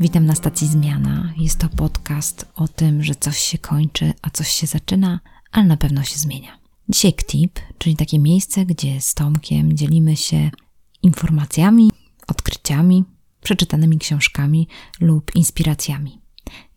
Witam na stacji Zmiana. Jest to podcast o tym, że coś się kończy, a coś się zaczyna, ale na pewno się zmienia. Dzisiaj KTIP, czyli takie miejsce, gdzie z Tomkiem dzielimy się informacjami, odkryciami, przeczytanymi książkami lub inspiracjami.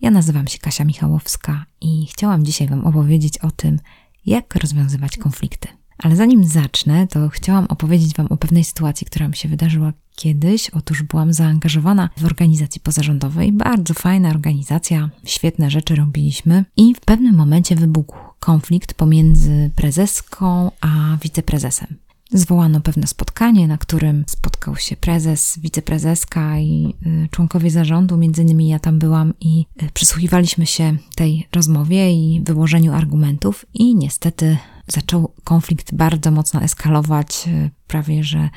Ja nazywam się Kasia Michałowska i chciałam dzisiaj Wam opowiedzieć o tym, jak rozwiązywać konflikty. Ale zanim zacznę, to chciałam opowiedzieć Wam o pewnej sytuacji, która mi się wydarzyła kiedyś. Otóż byłam zaangażowana w organizacji pozarządowej, bardzo fajna organizacja, świetne rzeczy robiliśmy, i w pewnym momencie wybuchł konflikt pomiędzy prezeską a wiceprezesem. Zwołano pewne spotkanie, na którym spotkał się prezes, wiceprezeska i y, członkowie zarządu, między innymi ja tam byłam i y, przysłuchiwaliśmy się tej rozmowie i wyłożeniu argumentów i niestety zaczął konflikt bardzo mocno eskalować, y, prawie że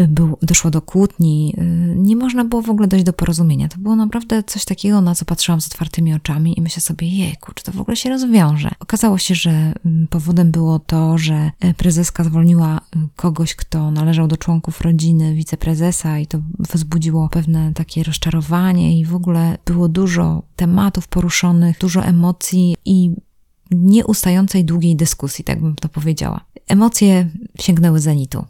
y, był, doszło do kłótni, y, nie można było w ogóle dojść do porozumienia. To było naprawdę coś takiego, na co patrzyłam z otwartymi oczami i myślę sobie, jejku, czy to w ogóle się rozwiąże? Okazało się, że powodem było to, że prezeska zwolniła kogoś, kto należał do członków rodziny wiceprezesa i to wzbudziło pewne takie rozczarowanie i w ogóle było dużo tematów poruszonych, dużo emocji i nieustającej długiej dyskusji, tak bym to powiedziała. Emocje sięgnęły zenitu.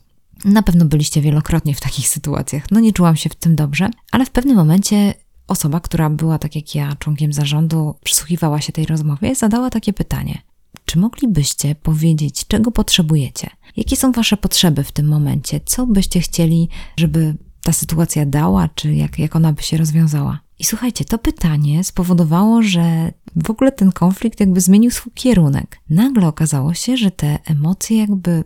Na pewno byliście wielokrotnie w takich sytuacjach. No nie czułam się w tym dobrze, ale w pewnym momencie osoba, która była tak jak ja członkiem zarządu, przysłuchiwała się tej rozmowie, zadała takie pytanie: Czy moglibyście powiedzieć, czego potrzebujecie? Jakie są Wasze potrzeby w tym momencie? Co byście chcieli, żeby ta sytuacja dała, czy jak, jak ona by się rozwiązała? I słuchajcie, to pytanie spowodowało, że w ogóle ten konflikt jakby zmienił swój kierunek. Nagle okazało się, że te emocje jakby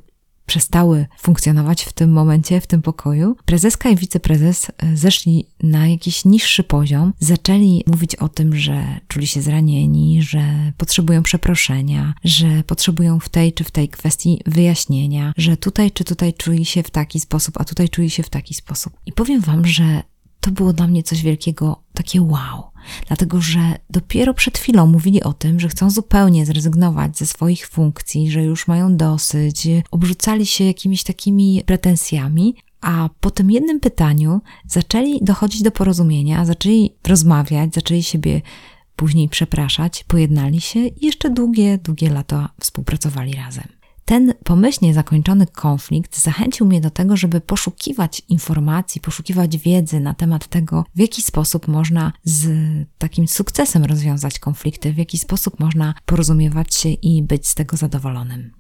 przestały funkcjonować w tym momencie, w tym pokoju. Prezeska i wiceprezes e, zeszli na jakiś niższy poziom, zaczęli mówić o tym, że czuli się zranieni, że potrzebują przeproszenia, że potrzebują w tej czy w tej kwestii wyjaśnienia, że tutaj czy tutaj czuli się w taki sposób, a tutaj czuli się w taki sposób. I powiem Wam, że to było dla mnie coś wielkiego, takie wow. Dlatego, że dopiero przed chwilą mówili o tym, że chcą zupełnie zrezygnować ze swoich funkcji, że już mają dosyć, obrzucali się jakimiś takimi pretensjami, a po tym jednym pytaniu zaczęli dochodzić do porozumienia, zaczęli rozmawiać, zaczęli siebie później przepraszać, pojednali się i jeszcze długie, długie lata współpracowali razem. Ten pomyślnie zakończony konflikt zachęcił mnie do tego, żeby poszukiwać informacji, poszukiwać wiedzy na temat tego, w jaki sposób można z takim sukcesem rozwiązać konflikty, w jaki sposób można porozumiewać się i być z tego zadowolonym.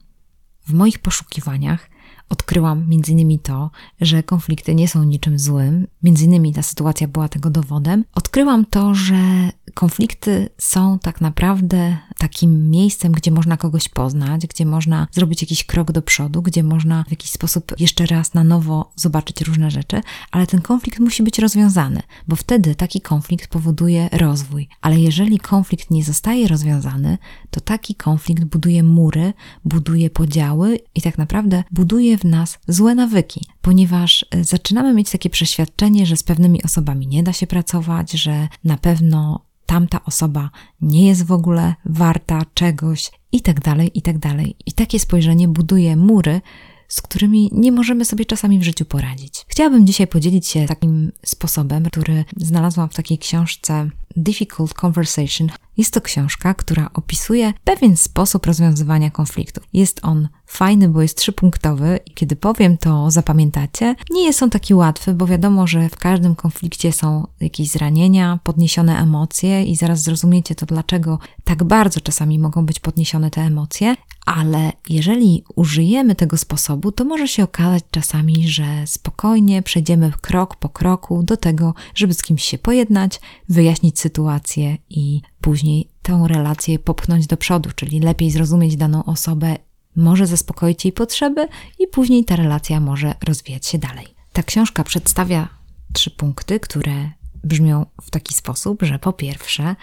W moich poszukiwaniach odkryłam innymi to, że konflikty nie są niczym złym, innymi ta sytuacja była tego dowodem. Odkryłam to, że konflikty są tak naprawdę takim miejscem, gdzie można kogoś poznać, gdzie można zrobić jakiś krok do przodu, gdzie można w jakiś sposób jeszcze raz na nowo zobaczyć różne rzeczy, ale ten konflikt musi być rozwiązany, bo wtedy taki konflikt powoduje rozwój. Ale jeżeli konflikt nie zostaje rozwiązany, to taki konflikt buduje mury, buduje podziały i tak naprawdę buduje w nas złe nawyki, ponieważ e, zaczynamy mieć takie przeświadczenie, że z pewnymi osobami nie da się pracować, że na pewno tamta osoba nie jest w ogóle warta czegoś i tak dalej, i tak dalej. I takie spojrzenie buduje mury, z którymi nie możemy sobie czasami w życiu poradzić. Chciałabym dzisiaj podzielić się takim sposobem, który znalazłam w takiej książce Difficult Conversation. Jest to książka, która opisuje pewien sposób rozwiązywania konfliktów. Jest on fajny, bo jest trzypunktowy i kiedy powiem, to zapamiętacie. Nie jest on taki łatwy, bo wiadomo, że w każdym konflikcie są jakieś zranienia, podniesione emocje i zaraz zrozumiecie to, dlaczego tak bardzo czasami mogą być podniesione te emocje, ale jeżeli użyjemy tego sposobu, to może się okazać czasami, że spokojnie przejdziemy krok po kroku do tego, żeby z kimś się pojednać, wyjaśnić sytuację i później tę relację popchnąć do przodu, czyli lepiej zrozumieć daną osobę, może zaspokoić jej potrzeby i później ta relacja może rozwijać się dalej. Ta książka przedstawia trzy punkty, które brzmią w taki sposób, że po pierwsze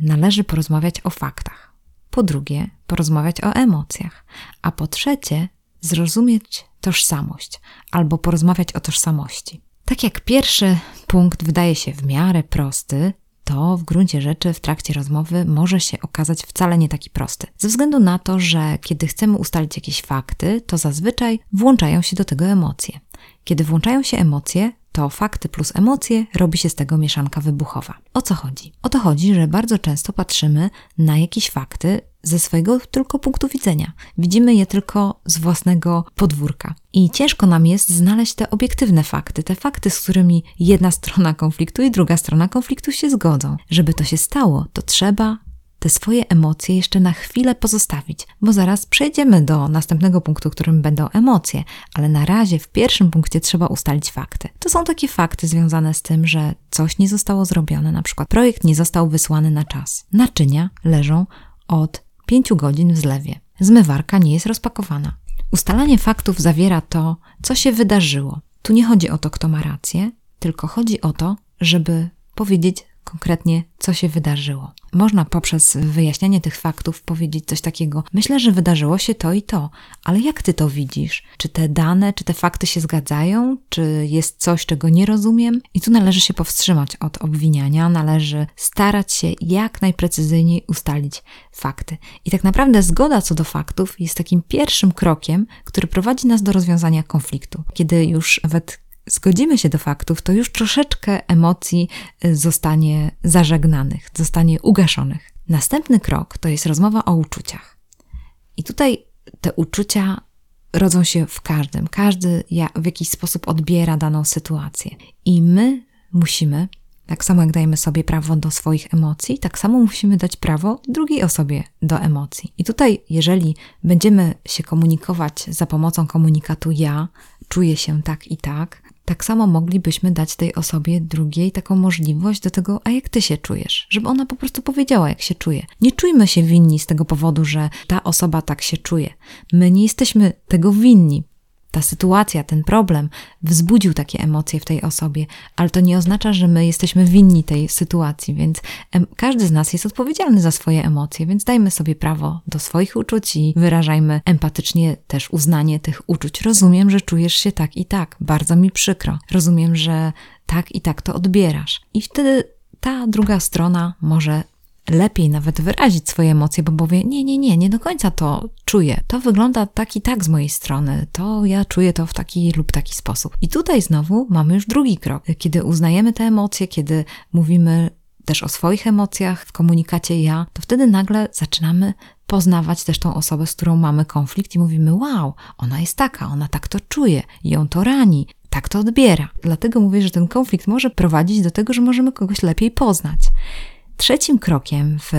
należy porozmawiać o faktach po drugie porozmawiać o emocjach, a po trzecie zrozumieć tożsamość albo porozmawiać o tożsamości. Tak jak pierwszy punkt wydaje się w miarę prosty, to w gruncie rzeczy w trakcie rozmowy może się okazać wcale nie taki prosty. Ze względu na to, że kiedy chcemy ustalić jakieś fakty, to zazwyczaj włączają się do tego emocje. Kiedy włączają się emocje, to fakty plus emocje robi się z tego mieszanka wybuchowa. O co chodzi? O to chodzi, że bardzo często patrzymy na jakieś fakty ze swojego tylko punktu widzenia. Widzimy je tylko z własnego podwórka. I ciężko nam jest znaleźć te obiektywne fakty, te fakty, z którymi jedna strona konfliktu i druga strona konfliktu się zgodzą. Żeby to się stało, to trzeba te swoje emocje jeszcze na chwilę pozostawić, bo zaraz przejdziemy do następnego punktu, którym będą emocje, ale na razie w pierwszym punkcie trzeba ustalić fakty. To są takie fakty związane z tym, że coś nie zostało zrobione, na przykład projekt nie został wysłany na czas. Naczynia leżą od 5 godzin w zlewie. Zmywarka nie jest rozpakowana. Ustalanie faktów zawiera to, co się wydarzyło. Tu nie chodzi o to, kto ma rację, tylko chodzi o to, żeby powiedzieć konkretnie, co się wydarzyło. Można poprzez wyjaśnianie tych faktów powiedzieć coś takiego: Myślę, że wydarzyło się to i to, ale jak ty to widzisz? Czy te dane, czy te fakty się zgadzają? Czy jest coś, czego nie rozumiem? I tu należy się powstrzymać od obwiniania, należy starać się jak najprecyzyjniej ustalić fakty. I tak naprawdę zgoda co do faktów jest takim pierwszym krokiem, który prowadzi nas do rozwiązania konfliktu. Kiedy już nawet zgodzimy się do faktów, to już troszeczkę emocji y, zostanie zażegnanych, zostanie ugaszonych. Następny krok to jest rozmowa o uczuciach. I tutaj te uczucia rodzą się w każdym. Każdy w jakiś sposób odbiera daną sytuację. I my musimy, tak samo jak dajemy sobie prawo do swoich emocji, tak samo musimy dać prawo drugiej osobie do emocji. I tutaj, jeżeli będziemy się komunikować za pomocą komunikatu ja, czuję się tak i tak, tak samo moglibyśmy dać tej osobie drugiej taką możliwość do tego, a jak ty się czujesz, żeby ona po prostu powiedziała, jak się czuje. Nie czujmy się winni z tego powodu, że ta osoba tak się czuje. My nie jesteśmy tego winni ta sytuacja, ten problem wzbudził takie emocje w tej osobie, ale to nie oznacza, że my jesteśmy winni tej sytuacji, więc każdy z nas jest odpowiedzialny za swoje emocje, więc dajmy sobie prawo do swoich uczuć i wyrażajmy empatycznie też uznanie tych uczuć. Rozumiem, że czujesz się tak i tak, bardzo mi przykro. Rozumiem, że tak i tak to odbierasz. I wtedy ta druga strona może lepiej nawet wyrazić swoje emocje, bo powie: Nie, nie, nie, nie do końca to czuję. To wygląda tak i tak z mojej strony. To ja czuję to w taki lub taki sposób. I tutaj znowu mamy już drugi krok. Kiedy uznajemy te emocje, kiedy mówimy też o swoich emocjach w komunikacie ja, to wtedy nagle zaczynamy poznawać też tą osobę, z którą mamy konflikt i mówimy: Wow, ona jest taka, ona tak to czuje, ją to rani, tak to odbiera. Dlatego mówię, że ten konflikt może prowadzić do tego, że możemy kogoś lepiej poznać. Trzecim krokiem w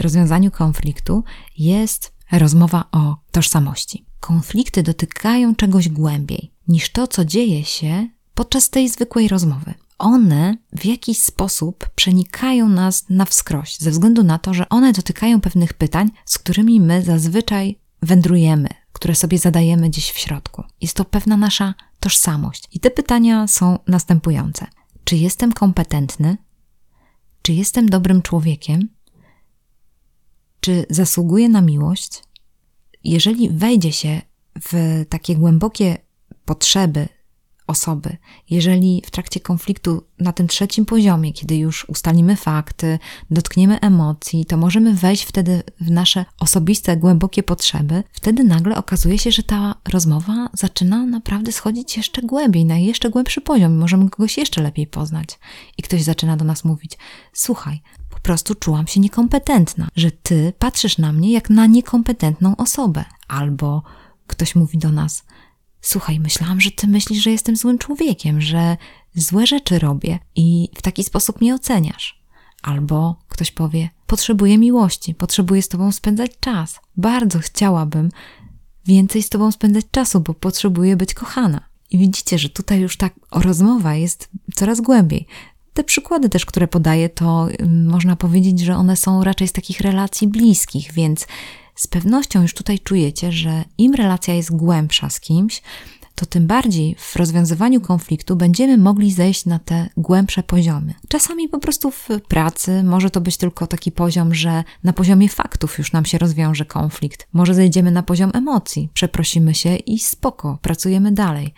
rozwiązaniu konfliktu jest rozmowa o tożsamości. Konflikty dotykają czegoś głębiej niż to, co dzieje się podczas tej zwykłej rozmowy. One w jakiś sposób przenikają nas na wskroś, ze względu na to, że one dotykają pewnych pytań, z którymi my zazwyczaj wędrujemy, które sobie zadajemy gdzieś w środku. Jest to pewna nasza tożsamość. I te pytania są następujące: czy jestem kompetentny? Czy jestem dobrym człowiekiem, czy zasługuję na miłość, jeżeli wejdzie się w takie głębokie potrzeby osoby, jeżeli w trakcie konfliktu na tym trzecim poziomie, kiedy już ustalimy fakty, dotkniemy emocji, to możemy wejść wtedy w nasze osobiste, głębokie potrzeby, wtedy nagle okazuje się, że ta rozmowa zaczyna naprawdę schodzić jeszcze głębiej, na jeszcze głębszy poziom, możemy kogoś jeszcze lepiej poznać. I ktoś zaczyna do nas mówić: Słuchaj, po prostu czułam się niekompetentna, że ty patrzysz na mnie jak na niekompetentną osobę. Albo ktoś mówi do nas: Słuchaj, myślałam, że ty myślisz, że jestem złym człowiekiem, że złe rzeczy robię i w taki sposób mnie oceniasz. Albo ktoś powie: Potrzebuję miłości, potrzebuję z tobą spędzać czas. Bardzo chciałabym więcej z tobą spędzać czasu, bo potrzebuję być kochana. I widzicie, że tutaj już ta rozmowa jest coraz głębiej. Te przykłady też, które podaję, to mm, można powiedzieć, że one są raczej z takich relacji bliskich, więc z pewnością już tutaj czujecie, że im relacja jest głębsza z kimś, to tym bardziej w rozwiązywaniu konfliktu będziemy mogli zejść na te głębsze poziomy. Czasami po prostu w pracy może to być tylko taki poziom, że na poziomie faktów już nam się rozwiąże konflikt. Może zejdziemy na poziom emocji, przeprosimy się i spoko, pracujemy dalej.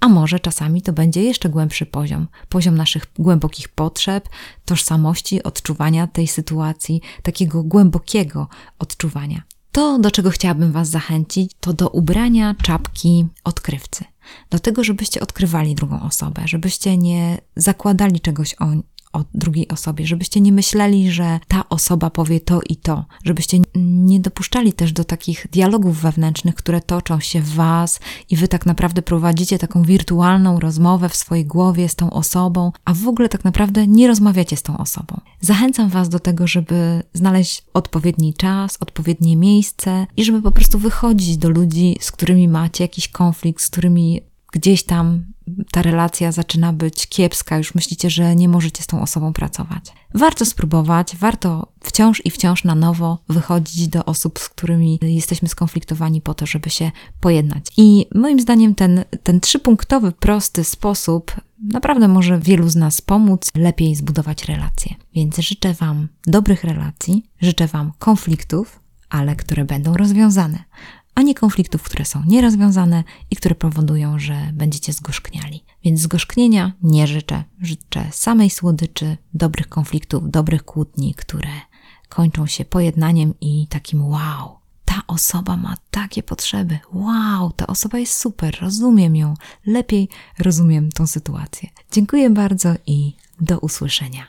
A może czasami to będzie jeszcze głębszy poziom, poziom naszych głębokich potrzeb, tożsamości, odczuwania tej sytuacji, takiego głębokiego odczuwania. To, do czego chciałabym Was zachęcić, to do ubrania czapki odkrywcy. Do tego, żebyście odkrywali drugą osobę, żebyście nie zakładali czegoś o, o drugiej osobie, żebyście nie myśleli, że ta osoba powie to i to, żebyście nie dopuszczali też do takich dialogów wewnętrznych, które toczą się w Was i Wy tak naprawdę prowadzicie taką wirtualną rozmowę w swojej głowie z tą osobą, a w ogóle tak naprawdę nie rozmawiacie z tą osobą. Zachęcam Was do tego, żeby znaleźć odpowiedni czas, odpowiednie miejsce i żeby po prostu wychodzić do ludzi, z którymi macie jakiś konflikt, z którymi gdzieś tam ta relacja zaczyna być kiepska, już myślicie, że nie możecie z tą osobą pracować. Warto spróbować, warto wciąż i wciąż na nowo wychodzić do osób, z którymi jesteśmy skonfliktowani po to, żeby się pojednać. I moim zdaniem ten, ten trzypunktowy, prosty sposób naprawdę może wielu z nas pomóc lepiej zbudować relacje. Więc życzę Wam dobrych relacji, życzę Wam konfliktów, ale które będą rozwiązane a nie konfliktów, które są nierozwiązane i które powodują, że będziecie zgorzkniali. Więc zgorzknienia nie życzę. Życzę samej słodyczy, dobrych konfliktów, dobrych kłótni, które kończą się pojednaniem i takim wow. Ta osoba ma takie potrzeby. Wow, ta osoba jest super, rozumiem ją, lepiej rozumiem tą sytuację. Dziękuję bardzo i do usłyszenia.